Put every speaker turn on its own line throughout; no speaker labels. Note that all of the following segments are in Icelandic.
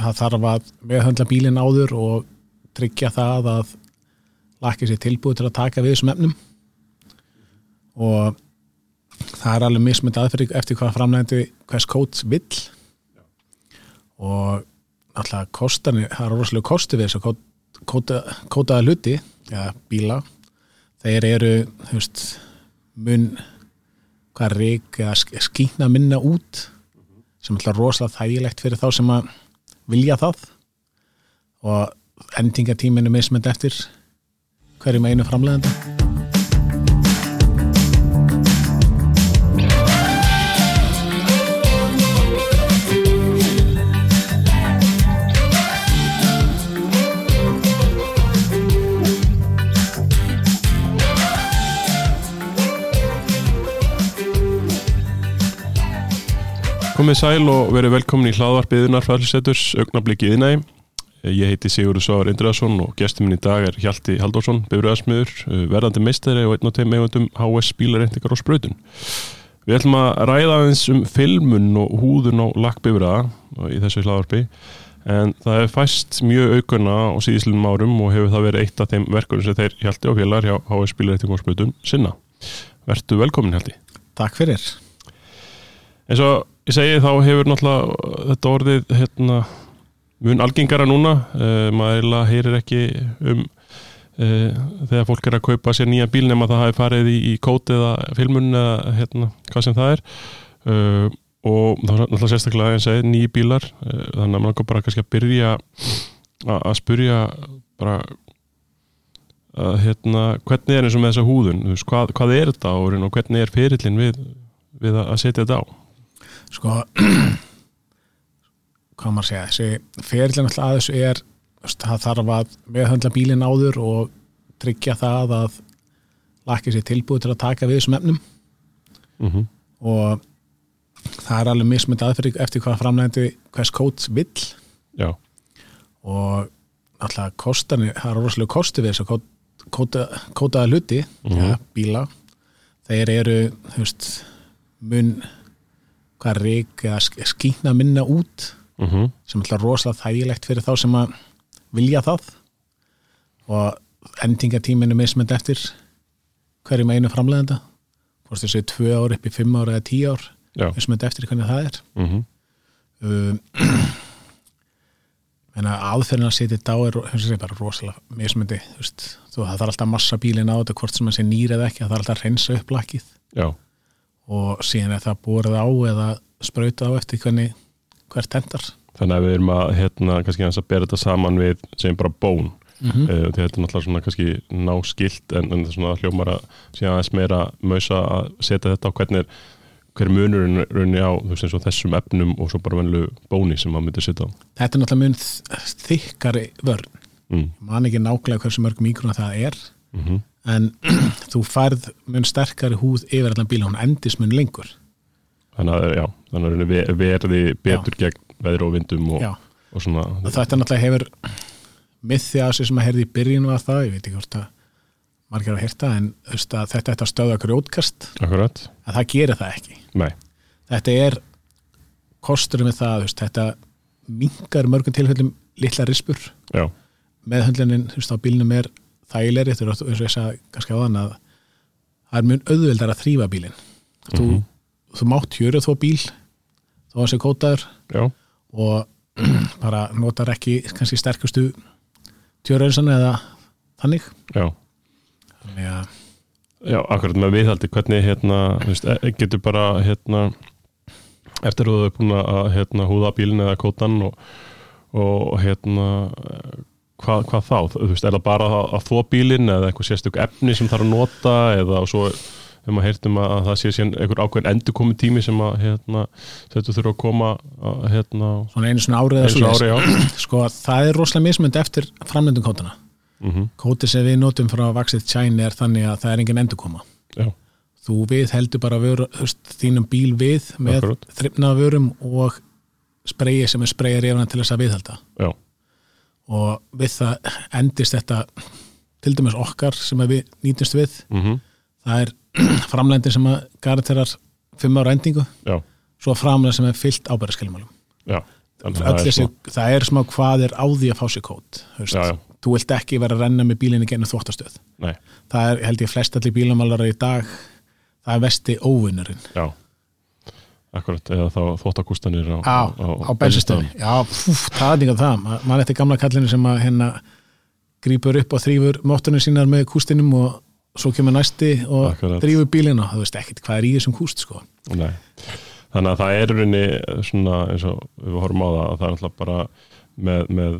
það þarf að meðhöndla bílinn áður og tryggja það að lakið sér tilbúið til að taka við þessum efnum. Og það er alveg mismynd aðferð eftir hvað framlegandi hvers kóts vill. Og alltaf kostan það er rosalega kosti við þess að kóta, kótaða hluti eða bíla. Þeir eru veist mun hvað reik eða skýna minna út sem alltaf rosalega þægilegt fyrir þá sem að vilja það og endingatíminu mismynd eftir hverjum einu framlegandi
Komið sæl og verið velkomin í hlaðvarpiðunar fræðlisetturs augnabliki yðnægi. Ég heiti Sigurður Sváar Indriðarsson og gestur minn í dag er Hjalti Haldórsson, bifröðarsmiður, verðandi meistari og einn og tegum eigundum HS bílareintingar og spröytun. Við ætlum að ræða aðeins um filmun og húðun á lakkbifröða í þessu hlaðvarpi en það er fæst mjög aukuna á síðislunum árum og hefur það verið eitt af þeim verkunum sem þeir Hjalti og félagar hjá HS bílareintingar og spröytun sinna. Vertu velkomin Hjalti.
Takk fyrir.
En svo ég segi þá hefur náttúrulega þetta orðið hérna, mun algengara núna. Uh, maður heyrir ekki um uh, þegar fólk er að kaupa sér nýja bíl nema það hafi farið í, í kóti eða filmun eða hérna, hvað sem það er. Uh, og þá er náttúrulega sérstaklega að segja nýji bílar. Þannig að maður bara kannski að byrja að spurja bara að hérna hvernig er eins og með þessa húðun? Veist, hvað, hvað er þetta og hvernig er ferillin við, við að setja þetta á
sko hvað maður segja, þessi ferillin alltaf að þessu er það þarf að meðhöndla bílinn áður og tryggja það að lakið sér tilbúið til að taka við þessum efnum
mm -hmm.
og það er alveg mismynd aðferð eftir hvað framlegandi hvers kóts vill
Já.
og alltaf kostan, það er rosalega kosti við þess að kóta, kótaða hluti mm -hmm. ja, bíla þeir eru, veist mun hvað reik eða skýna minna út
mm -hmm.
sem alltaf rosalega þægilegt fyrir þá sem að vilja það. Og endingatíminu mismynd eftir hverjum einu framlegenda þessu er tvö ár upp í fimm ár eða tíu ár mismynd eftir hvernig það er.
Mm -hmm.
um, aðferðin að setja þetta á er bara rosalega mismyndi þú það þarf alltaf massa bílin á þetta hvort sem það sé nýr eða ekki það þarf alltaf að reynsa upp lakið
já
og síðan er það borðið á eða spröytið á eftir hvernig hvert hendar.
Þannig að við erum að hérna kannski að bera þetta saman við sem bara bón
mm -hmm.
uh, þetta er náttúrulega svona kannski ná skilt en, en svona hljómar að síðan aðeins meira mausa að setja þetta á hvernig hver munurinn runni á veist, þessum efnum og svo bara venlu bóni sem maður myndir setja á.
Þetta er náttúrulega mun þykkari vörn
mm.
man ekki nákvæmlega hversu mörg mikrona það er
mm -hmm.
En þú færð mun sterkari húð yfir allan bíla, hún endis mun lengur
þannig að, já, þannig að verði betur já. gegn veðri og vindum og, og svona
þetta náttúrulega hefur mythi að þessu sem að herði í byrjun var það, ég veit ekki hvort að margir að hérta, en að þetta er að stöða grjótkast,
Akkurat.
að það gerir það ekki
Nei.
þetta er kostur með það, þetta mingar mörgum tilfellum litla rispur
já.
meðhundlunin á bílnum er þægilegri, þetta er eins og ég sagði kannski á þann að það er mjög auðveldar að þrýfa bílin
mm
þú,
-hmm.
þú mátt hjöru þó bíl þó að sé kótaður
Já.
og bara notar ekki kannski sterkustu tjörauðsan eða þannig
Já,
þannig að
Já akkurat með viðhaldi hvernig hérna, veist, getur bara hérna, eftir að þú hefur búin að hérna, húða bílin eða kótan og, og hérna hvað, hvað þá? Þú veist, er það bara að, að þó bílin eða eitthvað sérstök efni sem þarf að nota eða og svo hefur maður heyrt um að það sé síðan einhver ákveðin endur komið tími sem að hérna, þetta þurfa að koma að, hérna,
svona einu svona árið
einu svona ári,
sko það er rosalega mismund eftir framlendum kótana
mm -hmm.
kóti sem við notum frá Vaxið China er þannig að það er engin endur koma
Já.
þú við heldur bara vöru, höst, þínum bíl við með þryfnaða vörum og spreyi sem er spreyir yfirna til þess að viðhalda
Já.
Og við það endist þetta til dæmis okkar sem við nýtumst við.
Mm -hmm.
það er framlendir sem að garanterar fimm ára endingu.
Já.
svo framlendir sem er fyllt ábæðarskilmálum
það smá-
það er smá hvað er á því að fá sér kót.
Já,
þú vilt ekki vera að renna með bílinni genið þvóttastöð það er held ég flest allir bílamálara í dag. Það er vesti óvinnurinn.
Já Akkurat, eða þá þvóttakústanir á,
á, á bensinstöðinni já, fúf, það er líka það Ma- maður eftir gamla kallinu sem að hérna grípur upp og þrýfur móttunum sínar með kústinum og svo kemur næsti og
Akkurat.
þrýfur bílinn og þú veist ekkit hvað er í þessum kúst sko.
Nei. Þannig að það er í rauninni svona eins og við horfum á það að það er alltaf bara með, með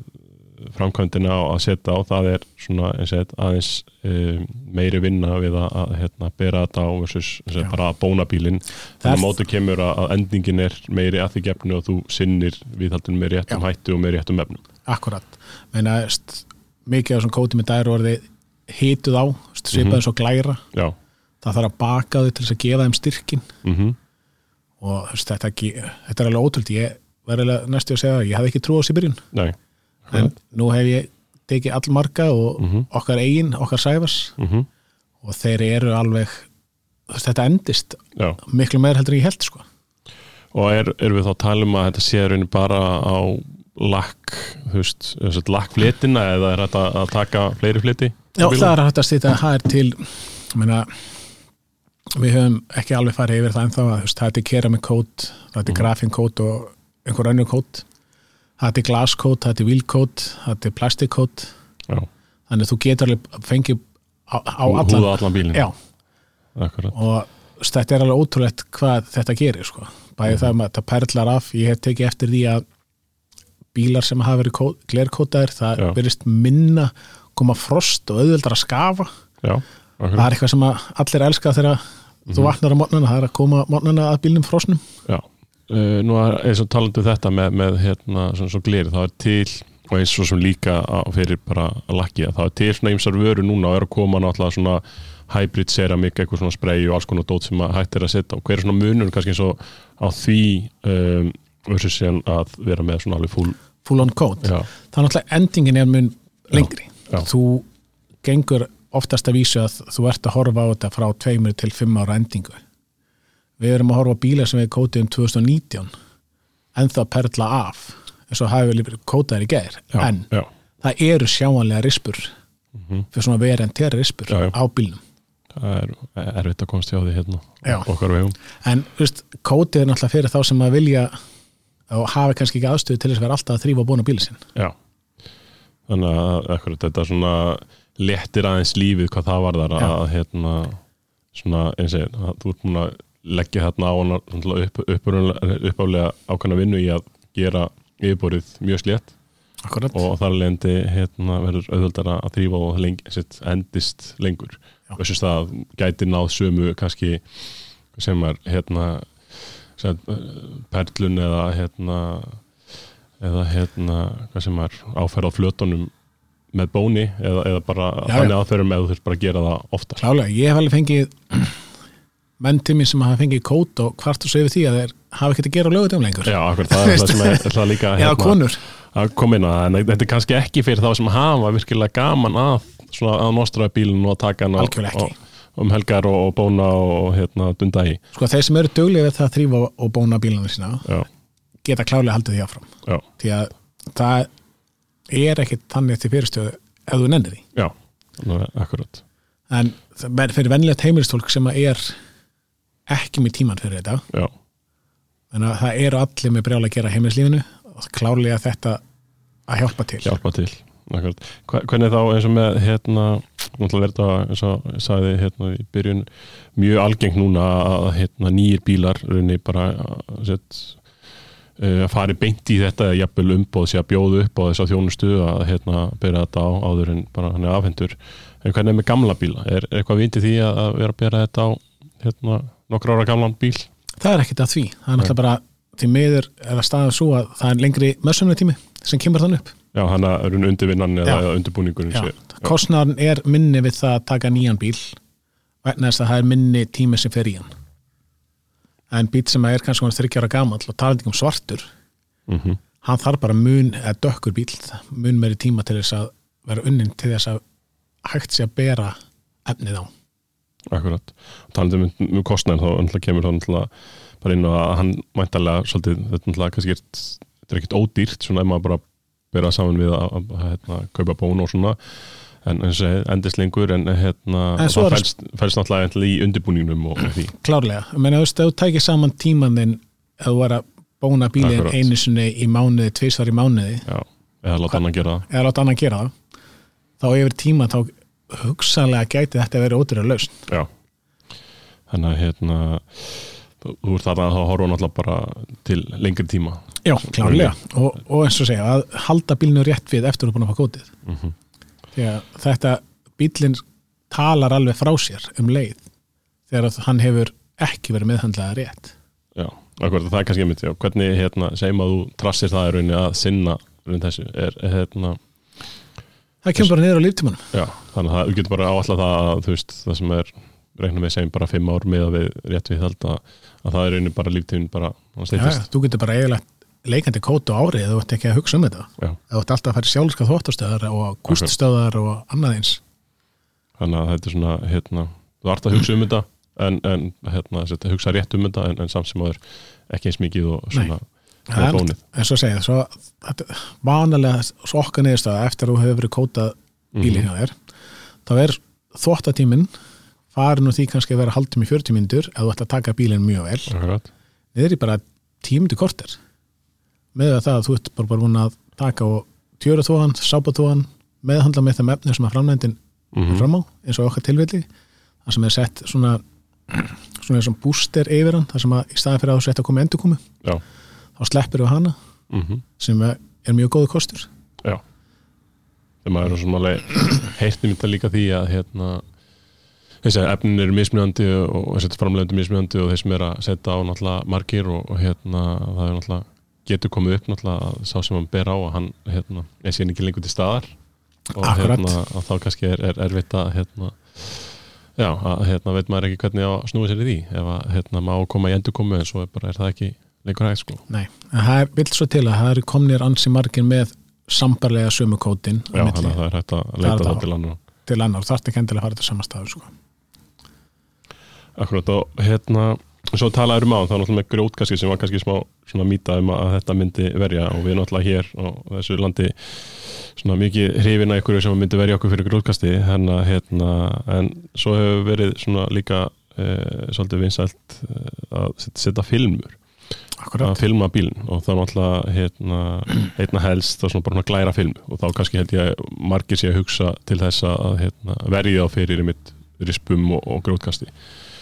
framkvæmdina að setja á það er svona og þetta aðeins um, meiri vinna við að, að hérna, bera þetta á versus og
Já.
bara að bóna bílinn
Það
þannig að móti kemur að, að endingin er meiri að því gefnu og þú sinnir viðhaldin með réttum
Já.
hættu og með réttum efnum.
Akkurat. Meina, mikið af þessum kóti með dæru orði hituð á, svipaði
Mhm.
svo glæra.
Já,
það þarf að baka þau til þess að gefa þeim styrkin
mhm,
og þú veist, þetta, þetta er alveg ótrúld ég eiginlega næstu að segja það, ég hafði ekki trú á þessi byrjun.
Nei
en nú hef ég tekið allmarga og
Mhm.
okkar eigin, okkar sæfars
mhm,
og þeir eru alveg þetta endist
Já,
miklu meir heldur en ég held sko.
og er, er við þá að tala um að þetta sé í rauninni bara á lakk, að lakkflétina eða er þetta að taka fleiri fléti?
Já, það er hægt að stýta það er til meina, við höfum ekki alveg farið yfir það ennþá að þú veist, það er til keramik kót það er
Mhm.
grafin kót og einhver önnur kót það er til glas kót, það er til víl kót það er til plastik kót
Já,
þannig að þú getur alveg fengið á, á allan
allan Akkurat,
og þetta er alveg ótrúlegt hvað þetta gerir sko. bæði það með að það perlar af. Ég hef tekið eftir því að bílar sem hafa verið kó- glerkótaðir það verist minna koma frost og auðveldar að skafa.
Já,
það er eitthvað sem allir elska þegar þú vaknar á mótnana, það er að koma mótnana að bílnum frosnum.
Já, uh, nú er eins og talandi um þetta með, með hérna, svona svo gleri, það er til og eins og sem líka fyrir bara að lakki það er til svona ymsar vöru núna og er að koma náttúrulega svona hybrid ceramik, eitthvað svona spray og alls konar dót sem að hægt er að setja. Og hver er svona munur kannski eins og á því um, að vera með svona alveg full
full on coat,
já,
það er náttúrulega endingin er mun lengri,
já.
þú gengur oftast að vísu að þú ert að horfa á þetta frá tveimur til fimm ára endingu við erum að horfa á bíla sem við kótið um 2019 en það perla af eins og hafi við kótaðir í gær.
Já,
en
já,
það eru sjáanlega rispur fyrir svona verið en ter rispur
Já,
á bílnum.
Það er erfitt að komast hjá því hérna okkar vegum.
En veist, kótið er náttúrulega fyrir þá sem að vilja og hafa kannski ekki aðstöðu til þess að vera alltaf að þrýfa og búna bílinn sinn.
Já, þannig að akkurat, þetta svona léttir aðeins lífið hvað það varðar að,
Já.
að hérna, svona eins og þú ert múin að leggja hérna á svona upp, upp, uppálega ákvæmna vinnu í að gera yfirborið mjög slétt.
Akkurat,
og þar lendi hérna, verður auðvöldara að þrýfa og leng, sitt, endist lengur.
Já.
þess að gæti náð sömu kannski sem er hérna sem, er, perlun eða hérna eða hérna hvað sem er áferð á flötunum með bóni eða, eða bara
Já,
þannig aðferðum eða þú þurft bara að gera það oftar.
Klálega, ég hef alveg fengið menn til mér sem hafa fengið kót og hvart og svo yfir því að þeir hafa ekkert að gera lögutum lengur.
Já, akkur, það er það sem er það? líka
eða konur.
að koma inn en þetta er kannski ekki fyrir þá sem hafa virkilega gaman að svona að nostraða bílinn og að taka hann á- um helgar og, og bóna og hérna dunda í.
Sko þeir sem eru duglega við það að þrýfa og bóna bílana sína
já,
geta klálega haldið því áfram.
Já,
því að það er ekkit þannig til fyrirstöðu ef þú nennir því.
Já, akkurat.
En fyrir venjulegt heimilistólk sem að er ekki með tíman fyrir þetta en að það eru allir með brjála að gera heimilislífinu og klárlega þetta að hjálpa til
hjálpa til akkurat. Hvernig þá eins og með hérna, náttúrulega verða eins og sagði hérna í byrjun mjög algengt núna að hérna nýjir bílar raunni bara að sett að fari beint í þetta eða jafnvel umbóð sér að bjóða upp á þess að þjónustu að hérna byrja þetta á áður en bara hann er afhendur en hvernig er með gamla bíla? Er, er eitthvað vitið því að vera að byrja þetta á hérna nokkra ára gamlan bíl?
það er ekkit að því, það er náttúrulega bara til miður eða staðið svo að það er lengri mössunartími sem kemur þann upp.
Já, hann er undirvinnan eða, sé.
kostnaðan er minni við það að taka nýjan bíl vegna þess að það er minni tími sem fer í hann. En bíl sem er kannski þryggjára gamall og talandi um svartur
Mm
hann þarf bara mun, eða dökkur bíl mun meiri tíma til þess að vera unnin til þess að hægt sé að bera efnið á
Akkurat. Talandi um, um kostnæðin þá kemur þá bara inn að hann mæntalega svolítið, þetta náttúrulega kannski er þetta er ekkit ódýrt svona ef maður bara byrja saman við að, að, að hérna, kaupa bón og svona en eins og endist lengur en hérna, það
er-
fælst, náttúrulega í undirbúningnum og, og því.
Klárlega, ég meina þú veist, ef þú tækir saman tíman þinn ef þú var að bóna bílinn einu sinni í mánuði, tvisvar í mánuði
já, eða láta annan gera það.
eða láta annan gera það þá yfir tíma þá hugsanlega gæti þetta verið ódýra lausn.
Já. Þannig að hérna þú ert þarna að horfa náttúrulega bara til lengri tíma.
Já, klárlega. Og, og eins og segja, að halda bílinu rétt við eftir að búin að fá kótið
Mhm.
því að þetta bílinn talar alveg frá sér um leið þegar að hann hefur ekki verið meðhandlaða rétt.
Já, akkurat, það er kannski einmitt já. hvernig hérna, segjum að þú trassir það í rauninni að sinna raunin þessu. Er hérna,
það kemur bara niður á líftímanum.
Já, þannig að þú getur bara áallega það að þú veist, það sem er reiknum við segjum bara fimm ár með að við rétt við held að, að það er rauninni bara líftíðin bara
Já,
steytist
þú getur bara eiginlega leikandi kótu árið eða þú ert ekki að hugsa um þetta.
Já.
þú ert alltaf að fara í sjálfska þvóttastöðar og kúststöðar og annað eins.
Þannig að þetta er svona hérna, þú ert að hugsa um þetta en, en hérna, hugsa rétt um þetta en, en samt sem aður ekki eins mikið og svona
Það
bónið.
en svo segja, svo, vanalega svo okkar niðurstöða eftir að þú hefur verið kótað bílinn hjá þér þá er þvóttatíminn farin úr því kannski að vera haldum í 40 myndur ef þú ætti að taka bílinn mjög vel
Akkurat.
niður í bara tímundu korter með það að þú ert bara, bara búin að taka og tjöra þóðan, sápa þóðan meðhandla með þeim efni sem að framnændin
Mhm.
fram á, eins og okkar tilfelli það sem er sett svona svona og booster yfir hann það sem að í staði fyrir að þú sett að koma endurkomu
Já.
Þá sleppir við hana
Mm
sem er er mjög góðu kostur.
Já. Þegar maður er svona alveg heyrti mynda líka því að hérna þessi efnin eru mismunandi og og þessi framlegandi mismunandi og þeir sem er að setja á náttúrulega margir og, og hérna það er náttúrulega getur komið upp náttúrulega að sá sem hann ber á að hann hérna er síðan ekki lengur til staðar. Og
Akkurat.
hérna að þá kannski er, er erfitt að hérna já, að hérna veit maður ekki hvernig að snúa sér í því ef að hérna má koma í endurkomu en svo er bara er það ekki lengur hægt sko
Nei, en það er vilt svo til að það eru komnir ansi margir með sambarlega sömu kótin
já, þannig að það er hægt að leita
Það er
það
það.
til annar
til annar, þarf ekki endilega að fara til sama staður sko.
Akkurat og hérna svo talaður um á, það er náttúrulega með grjótkaski sem var kannski smá svona mýta um að þetta myndi verja. Og við náttúrulega hér á þessu landi svona mikið hrifina ykkur sem myndi verja okkur fyrir grjótkasti. Hérna, hérna, en svo hefur verið svona líka e, svolítið vinsælt e, að set- setja filmur
Akkurat,
að filma bílinn og það er náttúrulega hérna, einna helst svona bara glæra film og þá kannski held ég að margir sé að hugsa til þess að hérna, verja þá fyrir mitt rispum og, og grjótkasti.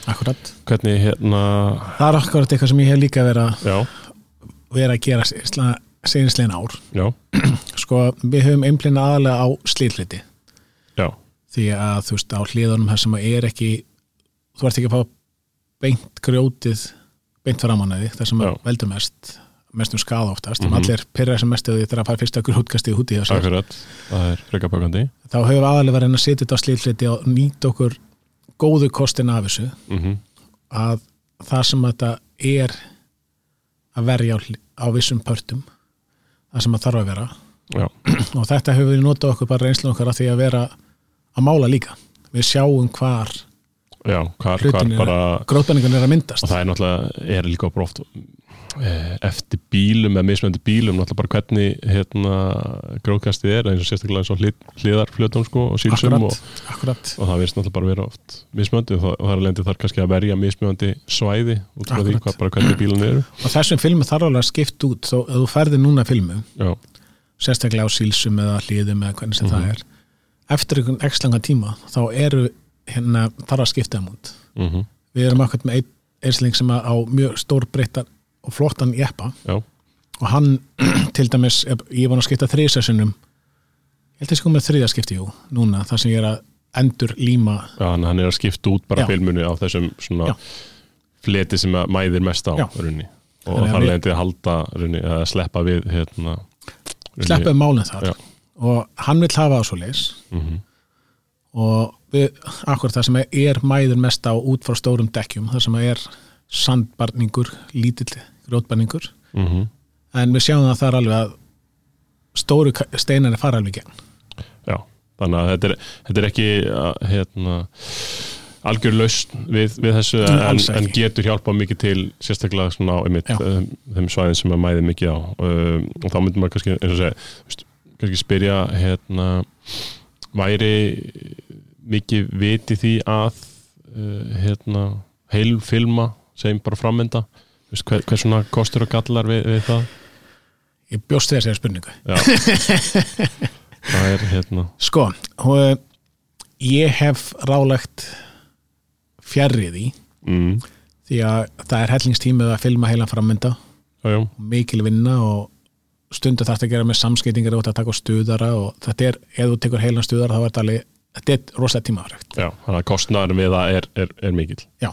Akkurat.
Hvernig hérna
Það er akkurat eitthvað sem ég hef líka verið að vera að gera síðanslegin ár.
Já,
sko, við höfum einblina aðalega á slíðliti
já,
því að þú veist á hliðunum þar sem að er ekki þú ert ekki að fá beint grjótið beint framan að því þar sem veldur mest mestum skada oftast, mm
Mhm.
allir pyrra sem mest að því þegar að fara fyrsta grjótkastið út í
það er frekabökandi
þá við aðalega verið að setja þetta á slíðliti og nýta okkur góðu kostin af þessu.
Mm -hmm.
að það sem þetta er að verja á, á vissum pörtum það sem það þarf að vera.
Já,
og þetta hefur við notað okkur bara reynslu okkar að því að vera að mála líka. Við sjáum hvar
já, hvar, hvar
hlutin er
bara
grótbenningun er að myndast
og það er náttúrulega, er líka bara oft eh, eftir bílum eða mismöndi bílum, náttúrulega bara hvernig hérna gróðkastið er, eins og sérstaklega eins og hlið, hliðarflötum sko og sílsum og,
akkurat, akkurat
og það virðist náttúrulega bara vera oft mismöndi og það, er lendi þar kannski að verja mismöndi svæði út frá því
Akkurat.
hvað, bara hvernig bílun eru
og þessum filmu þarf alveg að skipta út þó að þú ferði núna filmu
já,
sérstaklega á sílsum eða hlýðum eða hvernig sem
Mhm.
það er eftir einhvern x langa tíma þá eru hérna þarf að skipta þeim út.
Mm
við erum akkurat með einn einsling sem á mjög stór breyttar og flottan jeppa.
Já,
og hann til dæmis, ég var að skipta þrísessunum ég held að ég sko með þriða skipti jú, núna, þar sem ég er að endur líma.
Já hann, er að skipta út bara
Já.
filmunu á þessum svona
Já.
fleti sem mæðir mest á runni og þar
við-
lendi að halda runni, að sleppa við hérna, runni-
sleppaði málinn þar. Og hann vil hafa það svo leis
Mhm.
Og við, akkur það sem er mæður mest á út frá stórum dekkjum það sem er sandbarningur lítill grótbarningur
Mhm.
en við sjáum það þar alveg að stóru steinari fara alveg gegn.
Já, þannig að þetta er, þetta er ekki hérna, algjör lausn við, við þessu en, en getur hjálpað mikið til sérstaklega svona á einmitt, um, þeim svæðin sem að mæði mikið á. Um, og þá myndum maður kannski, segja kannski spyrja hérna, væri mikið viti því að uh, hérna, heil filma sem bara frammynda. Hver, hver svona kostur og gallar við, við það?
Ég bjóst þér sér spurningu.
Já. Það er hérna.
Sko, hú- ég hef rálegt fjarrið í
mm,
því að það er hellingstímið að filma heilan frammynda. Mikil vinna og stundu þarf að gera með samskiptingar og að taka stuðara og þetta er, ef þú tekur heilan stuðara þá er þetta alveg, þetta er rosalega tímafrægt
já, þannig að kostnaður við það er, er, er mikill
já,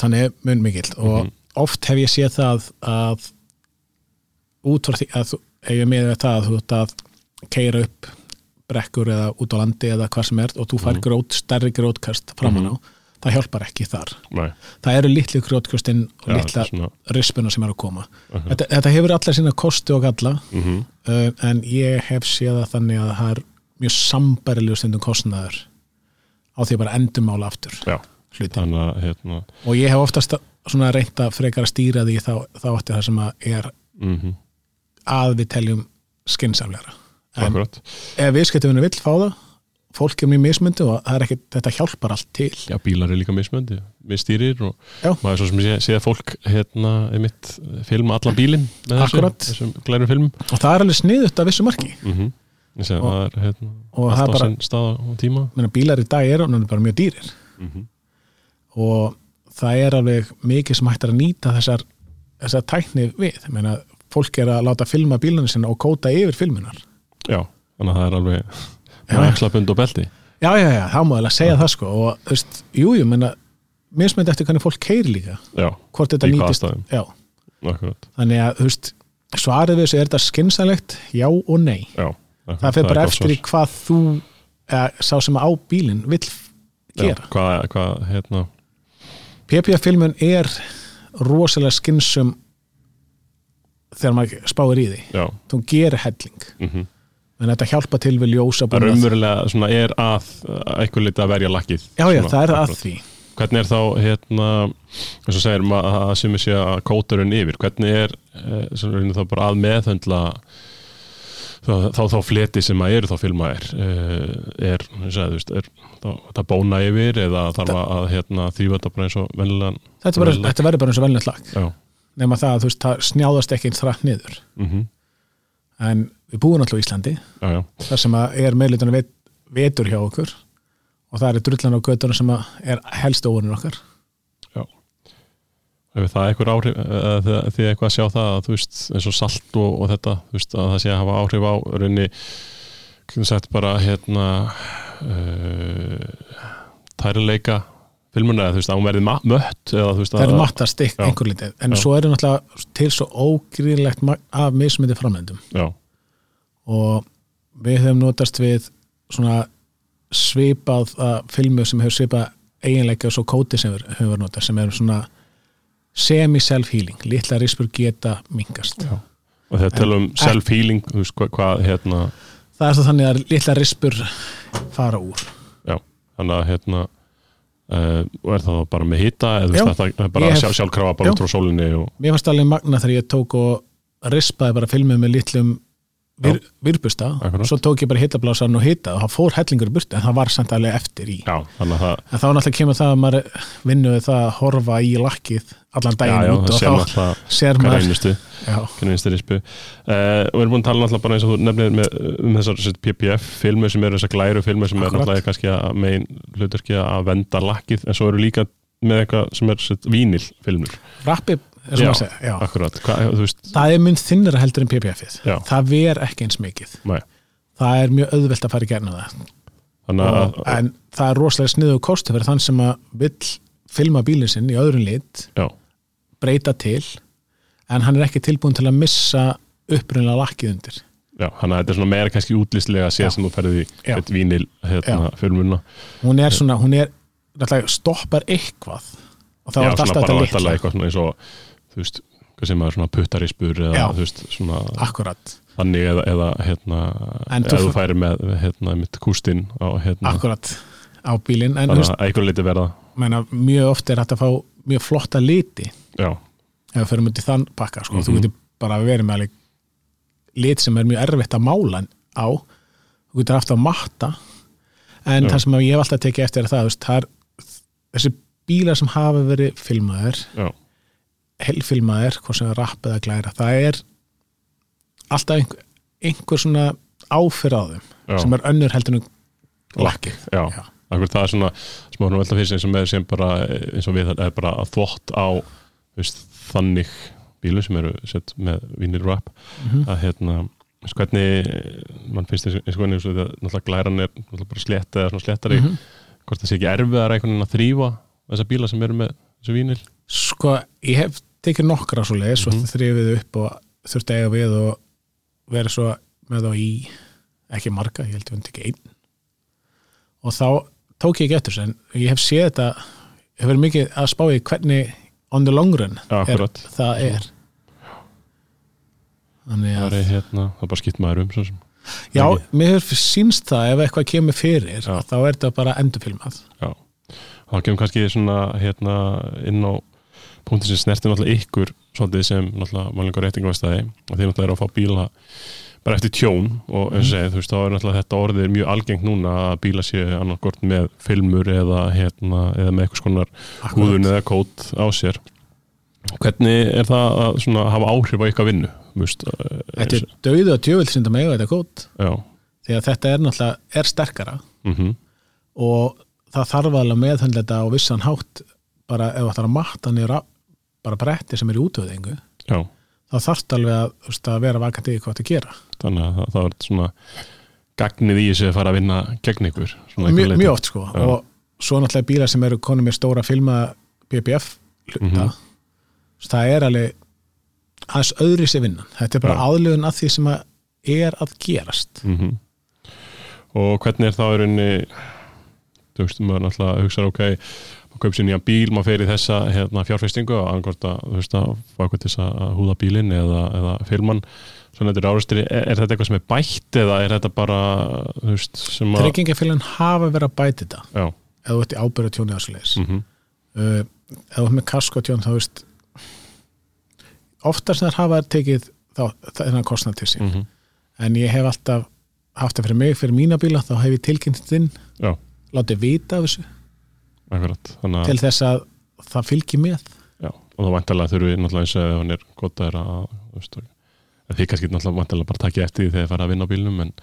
þannig er mun mikill og
Mhm.
oft hef ég séð það að út frá því að þú, ef ég með það að þú ert að keira upp brekkur eða út á landi eða hvað sem er og þú fær
Mhm.
grót, stærri grótkast framan á, það hjálpar ekki þar.
Nei,
það eru litlu grótkastinn og
já,
litla
svona,
rispuna sem eru að koma.
Uh
þetta, þetta hefur allar sína kosti og galla
-hmm.
uh, en ég hef séð það þannig að það er mjög sambærilegu stundum kostnaður á því að bara endurmála aftur
Já. að hérna
og ég hef oftast svona reynt að frekar að stýra því þá, þá ætti það sem að er
mm
að við teljum skynnsamlegra en
akkurat.
ef viðskiptufinu vill fá það fólk er mjög mismundi og það er ekki, þetta hjálpar allt til.
Já, bílar er líka mismöndi, misstýrir og
Já.
maður svo sem sé, sé að fólk hérna, einmitt, filma allan bílinn með
Akkurat.
þessum, þessum glærum filmum.
Og það er alveg sniðut af vissu marki.
Mm segi að
Og-
það er hérna,
og það
allt
er
á
bara,
sinn stað og tíma.
Menna, bílar í dag eru bara mjög dýrir.
Mm -hmm.
og það er alveg mikið sem hægt er að nýta þessar, þessar tækni við. Menna, fólk er að láta filma bílunum sinna og kóta yfir filmunar
Já, þannig að það er alveg
Já.
axlabund og belti.
Já, já, já, þá má ég segja það sko og þú veist, jú, jú, menna mismöndi eftir hvernig fólk keiri líka
Já,
hvort þetta nýtist já,
akkurat.
Þannig að, þú veist, svarið við þessu er þetta skynsalegt, já og nei.
Já,
það fyrir bara eftir í hvað þú eða, sá sem á bílinn vill
Já,
gera.
hvað, hvað, hérna.
PPF-filmun er rosalega skynsum þegar maður spáir í því
Já,
þú gerir helling.
Mm
en þetta hjálpa til við ljósa
það raunverulega svona er að eitthvað liti að verja lakkið
já, já,
Svona,
það er að
akkurat.
því.
Hvernig er þá, hérna, eins og segir maður að sem við sé að kótarinn yfir, hvernig er, eh, sem reynir þá bara að meðhöndla þá, þá, þá fleti sem að eru þá filmaðir, eh, er, eins og þú veist, er þá, það bóna yfir eða þarf að, hérna, þrýfa þetta bara eins og vennilegan,
þetta, verður bara eins og velnett lag nema það að það snjáðast ekki þrætt niður.
Mhm,
en við búum alltaf í Íslandi
já, já,
þar sem að er meðlutunum vet, vetur hjá okkur og það er drullan á göttunum sem er helst óvunir okkar.
Hefur það eitthvað áhrif, eða þið- þið eitthvað að sjá það að, þú veist, eins og salt og, og þetta, veist, að það sé að hafa áhrif á raunni, sagt bara, hérna, uh, tærileika filmuna, þú veist, að hún verði mött,
það er mattast ykk
Já.
einhver lítið. En
Já.
svo er náttúrulega til svo ógrínlegt magn af mismyndi framlendum
já,
og við höfum notast við svona svipað að filmu sem hefur svipað eiginleika og svo kóti sem við höfum notast sem er svona semi-self-healing. Litla rispur geta minkast.
Já. og þegar tala um self-healing, þú veist, hvað, hérna,
það er það þannig að litla rispur fara úr.
Já, þannig að, hérna, Uh, og er það bara með hita eða þetta er bara
hef-
sjálf, sjálfkrafa bara út frá sólinni og,
mér fannst alveg magna þegar ég tók og rispaði bara filmið með litlum vir, virbusta
Akkurat.
svo tók ég bara hitablásan og hita og það fór hellingur í burtu en það var samt alveg eftir í.
Já, það
en þá náttúrulega kemur það að maður vinnu við það að horfa í lakkið allan daginn
já,
út og þá sér maður
einustu rispu. Uh, og við erum búin að tala náttúrulega bara eins og þú nefnir með, um þessar PPF filmur sem eru þessar glæru filmur sem
Akkurat.
er náttúrulega kannski að megin hlutverki að venda lakkið en svo eru líka með eitthvað sem er sett, vínil filmur,
rappi er að segja já.
akkurat Hva,
það er mynd þinnara heldur en PPF-ið
Já.
það ver ekki eins mikið
Nei.
það er mjög auðvelt að fara í gerna það
þannig að
og, en það er rosalega sniðu kostu fyrir þann sem að vill filma bílinn sinn í öðrun lit
já,
breyta til en hann er ekki tilbúin til að missa upprunlega lakkið undir
já, þannig að þetta er svona meira kannski útlýslega að sé
Já.
sem þú ferði í
Já.
eitt vínil hérna, filmuna
hún er svona, hún er stoppar eitthvað og
já,
þetta
svona
alltaf þetta litla
eitthvað svona eins og þú veist, hvað sem er svona puttarispur eða
Já.
þú veist, svona
akkurat,
þannig eða, eða hérna,
En
eða
þú-
þú færi með hérna, mitt kústinn á hérna,
akkurat á bílinn en þú
þannig
veist,
að einhver liti verða
menna, mjög oft er hægt að fá mjög flotta liti
já,
ef við fyrir mútið þann pakka sko.
Mhm.
þú getur bara verið með alveg lit sem er mjög erfitt að mála á þú getur haft að matta en
Já.
það sem ég hef alltaf tekið eftir er það, þú veist, það er þessi bílar sem hafa verið filmaðir
já,
helfilmaðir, hvort sem er rapp eða glæra það er alltaf einhver, einhver svona áfyrð á þeim
já,
sem er önnur heldur en lakki
já.
Já.
Akkur, það er svona að velta fyrir sig eins og með sem bara eins og við það er bara að þvott á veist, þannig bílu sem eru sett með vinnir rap
Mhm.
að hérna hvernig mann finnst þetta náttúrulega glæran er náttúrulega bara slett eða svona slettari
Mhm.
hvort það sé ekki veginn að þrýfa þessa bíla sem eru með þessu vínil
sko, ég hef tekið nokkra svo leiðis
Mhm.
og þrifið upp og þurfti að eiga við og verið svo með þá í ekki marga, ég held ég fundi ekki einn. Og þá tók ég ekki eftir en ég hef séð þetta hef verið mikið að spá í hvernig on the long run
Já,
er, það er. Þannig
það
að
er hérna, það bara skipt maður um svo sem.
Já, mér hefur sínst það ef eitthvað kemur fyrir þá er þetta bara endurfilmað.
Já, þá kemur kannski svona hérna inn á punktin sem snertir náttúrulega ykkur svolítið sem náttúrulega mælingur reytingavestæði og þeir náttúrulega eru að fá bíla bara eftir tjón og eins og segið, þú veist, þá er náttúrulega þetta orðið mjög algengt núna að bíla séu annarkort með filmur eða hérna, eða með eitthvað skonar húðun eða kót á sér. Hvernig er það að svona hafa áhrif á ykkar vinnu? Þú veist, eh,
þetta er dauðu og djövill sem það mega þetta kót.
Já,
því að þetta er náttúrulega er sterkara.
Mhm,
og það þarf alveg með þannig þetta á vissan hátt. Bara ef það er að matta á- bara bretti sem er í útöðingu
já.
þá þarf það alveg að, veist, að vera vakandi í hvað þetta gera.
Þannig að það, það er svona gagnið í þessu að fara að vinna gegn ykkur
mjög, mjög oft sko.
Já.
og svo náttúrulega bílar sem eru konum með stóra filma BBF hluta
Mhm.
það er alveg aðeins öðri sér vinnan. Þetta er bara
Já.
aðlugun að því sem að er að gerast.
Mm og hvernig er það í rauninni þú veist, maður náttúrulega hugsa ok, maður kaup sér nýja bíl maður fer í þessa hérna, fjárfestingu og annarkort að, þú veist, að fá eitthvað til þess að húða bílinn eða, eða filman. Svona þetta er árastri, er, er þetta eitthvað sem er bætt eða er þetta bara, þú veist sem að,
tryggingafélagin hafa verið að bæti þetta.
Já,
ef þú ert í ábyrða tjóni ásleis
mm
uh, ef þú ert með kaskotjón þá veist oftast þar hafa tekið þá, þennan kostnað til sín.
Mm
en ég hef alltaf haft það fyrir mig, fyrir mína bíla þá hef ég tilkynnt inn,
já,
látið vita af þessu
akkurat. Þannig að,
til þess að það fylgji með.
Já, og þá vantarlega þurfum við náttúrulega eins og hann er gott að, að þú veist, að þið kannski náttúrulega vantarlega bara takja eftir því þegar þið fara að vinna á bílnum en,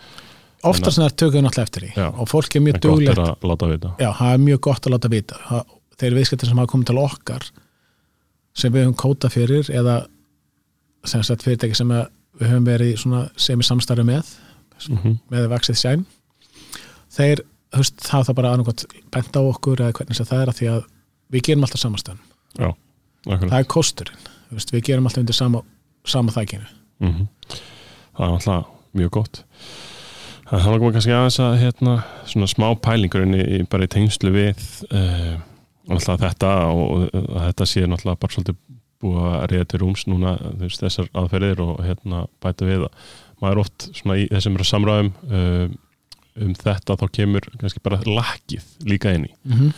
oftast þar tökum við náttúrulega eftir því.
Já.
og fólk er mjög
er
duglegt.
að láta vita.
Já, það er mjög gott að láta vita. Það- þeir viðskiptir sem hafa komið til okkar sem við höfum kóta fyrir eða sem sagt fyrirtæki sem að við höfum verið sem í samstarfi með
mm
með vaksið sæn þeir, veist, það það bara annarkot bent á okkur eða hvernig sem það er að því að við gerum alltaf
akkurat.
Það er kosturinn veist, við gerum alltaf undir sama, sama þækinu
mm það er alltaf mjög gott. Það er komið kannski aðeins að hérna, svona smá pælingur í, bara í tengslu við uh, alltaf þetta og að þetta sé náttúrulega bara svolítið búið að reyða til rúms núna þessar aðferðir og hérna bæta við að maður er oft svona í þessum samræðum uh, um þetta þá kemur kannski bara lakkið líka inn í.
Mm -hmm.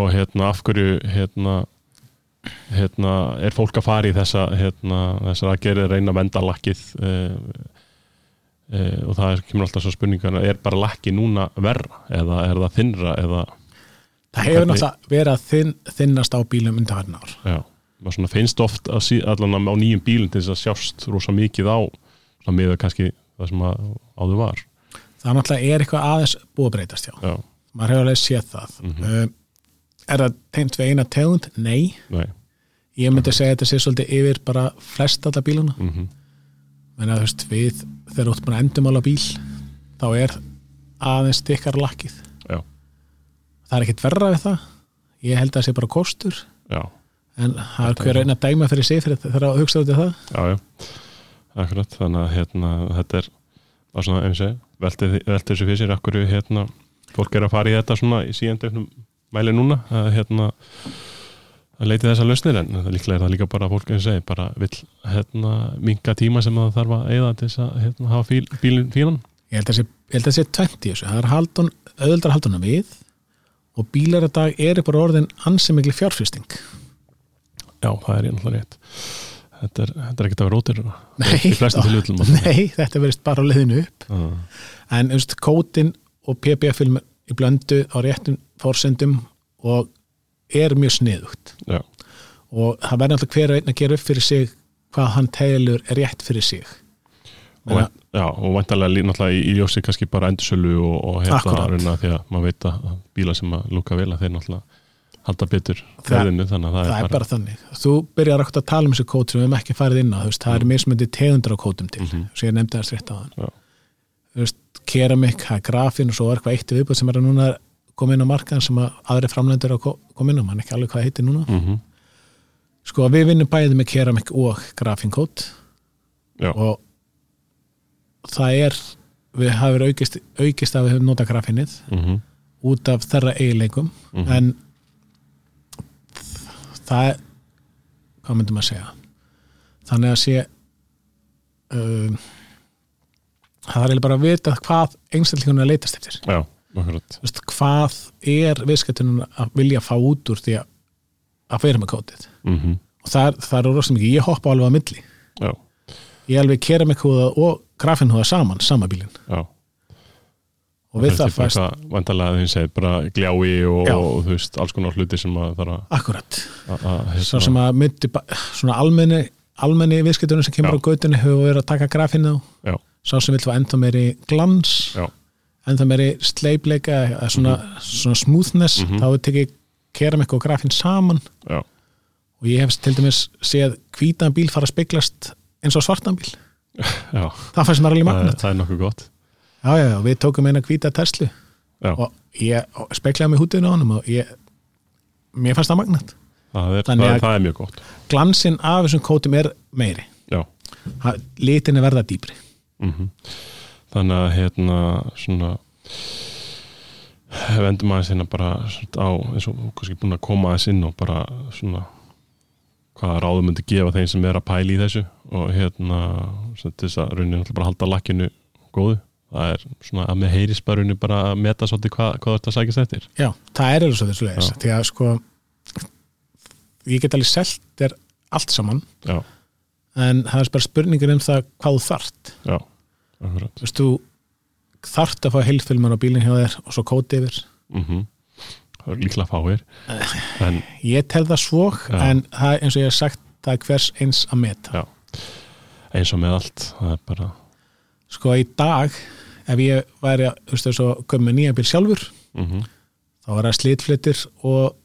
og hérna af hverju hérna, hérna er fólk að fara í þessa hérna, þessar aðgerið reyna að venda lakkið uh, uh, og það er, kemur alltaf svo spurningar er bara lakki núna verra eða er það þinnra eða
það hefur náttúrulega verið að þinn, þinnast á bílum undanfarn ár.
Já, svona finnst oft sí, allan á nýjum bílum til þess að sjást rosa mikið á miða kannski það sem að áður var
það náttúrulega er eitthvað aðeins búið að breytast já,
já,
maður hefur alveg séð það.
Mhm.
uh, er það tengt við eina tegund? Nei,
nei.
Ég myndi segja að þetta sé svolítið yfir bara flest alla bíluna
mm
menn að þú veist, við þegar búin að endumála bíl þá er aðeins stikkar lakkið.
Já.
það er ekkit verra við það. Ég held að það sé bara kostur.
Já,
en það er hver
er-
einn að dæma fyrir sig fyrir þegar að hugsa út í það.
Já, já. Akkurat, þannig að hérna þetta er bara svona, eins og velti þessu fyrir sér, akkur hérna fólk er að fara í þetta svona í síðan mæli núna að hérna að leiti þessar lausnir en líklega er það líka bara fólk eins og bara vill hérna minga tíma sem það þarf að eigða til þess að hérna, hafa fíl, bílinn fílan
ég held að það sé, sé 20 þessu, það er haldun, auðvöldar halduna við og bílar í dag eru bara orðin ansi miklu fjárfyrsting
Já, það er ég náttúrulega rétt Þetta er, þetta er ekkert að vera rótir
Nei,
tilvíðlum
Nei, þetta verðist bara á leiðinu upp. En um, kótin og PBF-film í blöndu á réttum fórsendum og er mjög sniðugt.
Já,
og það verður alltaf hver að gera upp fyrir sig hvað hann telur er rétt fyrir sig.
Og, vænt- já, og væntalega lí- náttúrulega í, í ljósi kannski bara endursölu og, og hérna því að maður veit að bíla sem að lúka vel að þeir náttúrulega halda betur verðinu þannig að það,
það er bara þannig þú byrjar ekkert að tala um þessi kót sem við hefum ekki farið inn á veist, það er mismöndi tegundur á kótum til
Mhm.
sem ég nefndi það strétt á þann keramik, er grafin og svo er eitthvað eitt viðbúð sem er að núna koma inn á markaðan sem að aðri framlendur að koma inn á, mann ekki alveg hvað heitir núna
mm -hmm.
sko við vinnum bæði með keramik og grafinkót
Já.
og það er við verið aukist, aukist að við höfum nota grafinnið
Mm
út af þeirra eiginleikum
Mhm.
en það er hvað myndum að segja? Þannig að sé um, það er bara að vita hvað einstaklingunum er að leitast eftir.
Já,
veist, hvað er viðskiptunum að vilja fá út úr því að að fyrir með kótið?
Mm
og það er, það er rosa mikið, ég hoppa alveg á milli.
Já,
ég alveg kera mig húða og grafinhúða saman, sama bílinn.
Já
og við það fæst,
Væntalega þeim segir bara gljái og, og þú veist, alls konar hluti sem að þarf að-
akkurat.
að að,
svo
hérna,
sem að myndi svona almenni, almenni viðskiptunum sem kemur
Já.
á gautunni hefur verið að taka grafinu sá sem vil fá enda meiri glans
já,
enda meiri sleipleika svona, svona smoothness
Mhm.
þá er tekið keramik og grafin saman.
Já,
og ég hef til dæmis séð hvítan bíl fara að speglast eins og svartan bíl.
Já.
Það fannst mér alveg
það,
magnat
það er nokkuð gott
já, já, já, við tókum eina hvíta Tesla.
Já,
og ég speklaði mig hútinu á honum og ég mér fannst það magnat
það er,
Þannig að-
er, það er mjög gott.
glansinn af þessum kótum er meiri.
Já,
litin er verða dýpri.
Mm þannig að hérna svona vendum aðeins hérna bara á, eins og kannski búin að koma aðeins inn og bara svona hvaða ráðum myndi gefa þeim sem er að pæla í þessu og hérna þess að raunin bara halda lakkinu góðu það er svona að með heyris bara að meta svolítið hvað, hvað þetta sækist eftir.
Já, það er alveg svo þessu leis
Já.
því að sko ég get alveg selt þér allt saman
Já,
en það er bara spurningur um það hvað þú þart.
Já,
þú veist, þú þart að fá heilfilman á bílinn hjá þér og svo kóti yfir.
Mm Það er líklega fáir en
ég tel það svo,
Já.
en það eins og ég hef sagt það er hvers eins að meta.
Já. eins og með allt það er bara
sko í dag, ef ég væri að, þú veist, þess að koma með nýja bíl sjálfur
mm
þá var það slitflitir og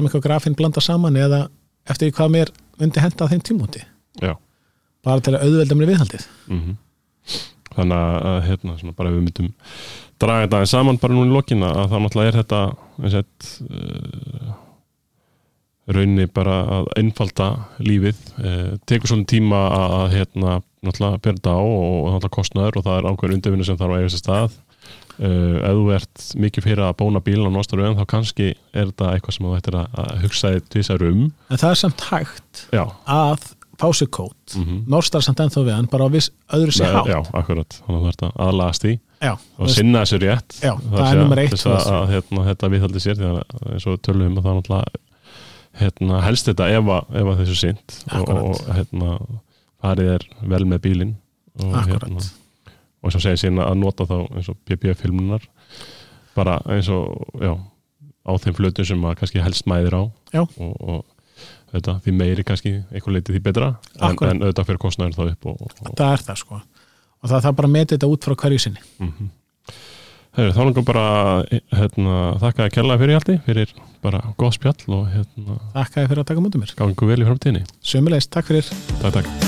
mig og grafinn blanda saman eða eftir hvað mér myndi henda á þeim tímúti
Já.
Bara til að auðvelda mér viðhaldið.
Mm þannig að hérna, bara við myndum draga þetta saman bara núna í lokin að þá náttúrulega er þetta sett, uh, rauninni bara að einfalda lífið uh, tekur svolítið tíma að, að hérna, náttúrulega þetta á og, náttúrulega kostnaður og það er ákveður undirvinni sem þarf að eiga sér stað. Uh, ef þú ert mikið fyrir að bóna bílun á nostar þá kannski er þetta eitthvað sem þú ættir að, að hugsa þig tvisar um.
En það er samt hægt
já,
að fá sér kót.
Mm -hmm.
Norstar samt ennþá við hann bara á viss öðru sér hátt.
já, akkurat. Þannig að þú ert að aðlagast í
já,
og sinna þessu rétt.
Já, það er
sé að-
númer eitt,
að, að hérna, þetta viðhaldi sér því að eins og tölum um að það er náttúrulega hérna, helst þetta ef að, þessu sint og, og hérna, farið er vel með bílinn og, hérna, og sem segir síðan að nota þá eins og PPF-filmunar bara eins og já, á þeim flötum sem að kannski helst mæðir á og, og þetta, því meiri kannski einhver leiti því betra en, en auðvitað fyrir kostnæður þá upp og, og,
það er það sko. Og það þarf bara að meta þetta út frá hverju sinni.
Mm -hmm. Heru, þá langar bara hérna, þakka að kella fyrir hjalti fyrir bara góð spjall og hérna,
Þakka þið fyrir að taka mútið mér.
gangu vel í framtíðinni.
Sömulegist, takk fyrir.
Takk, takk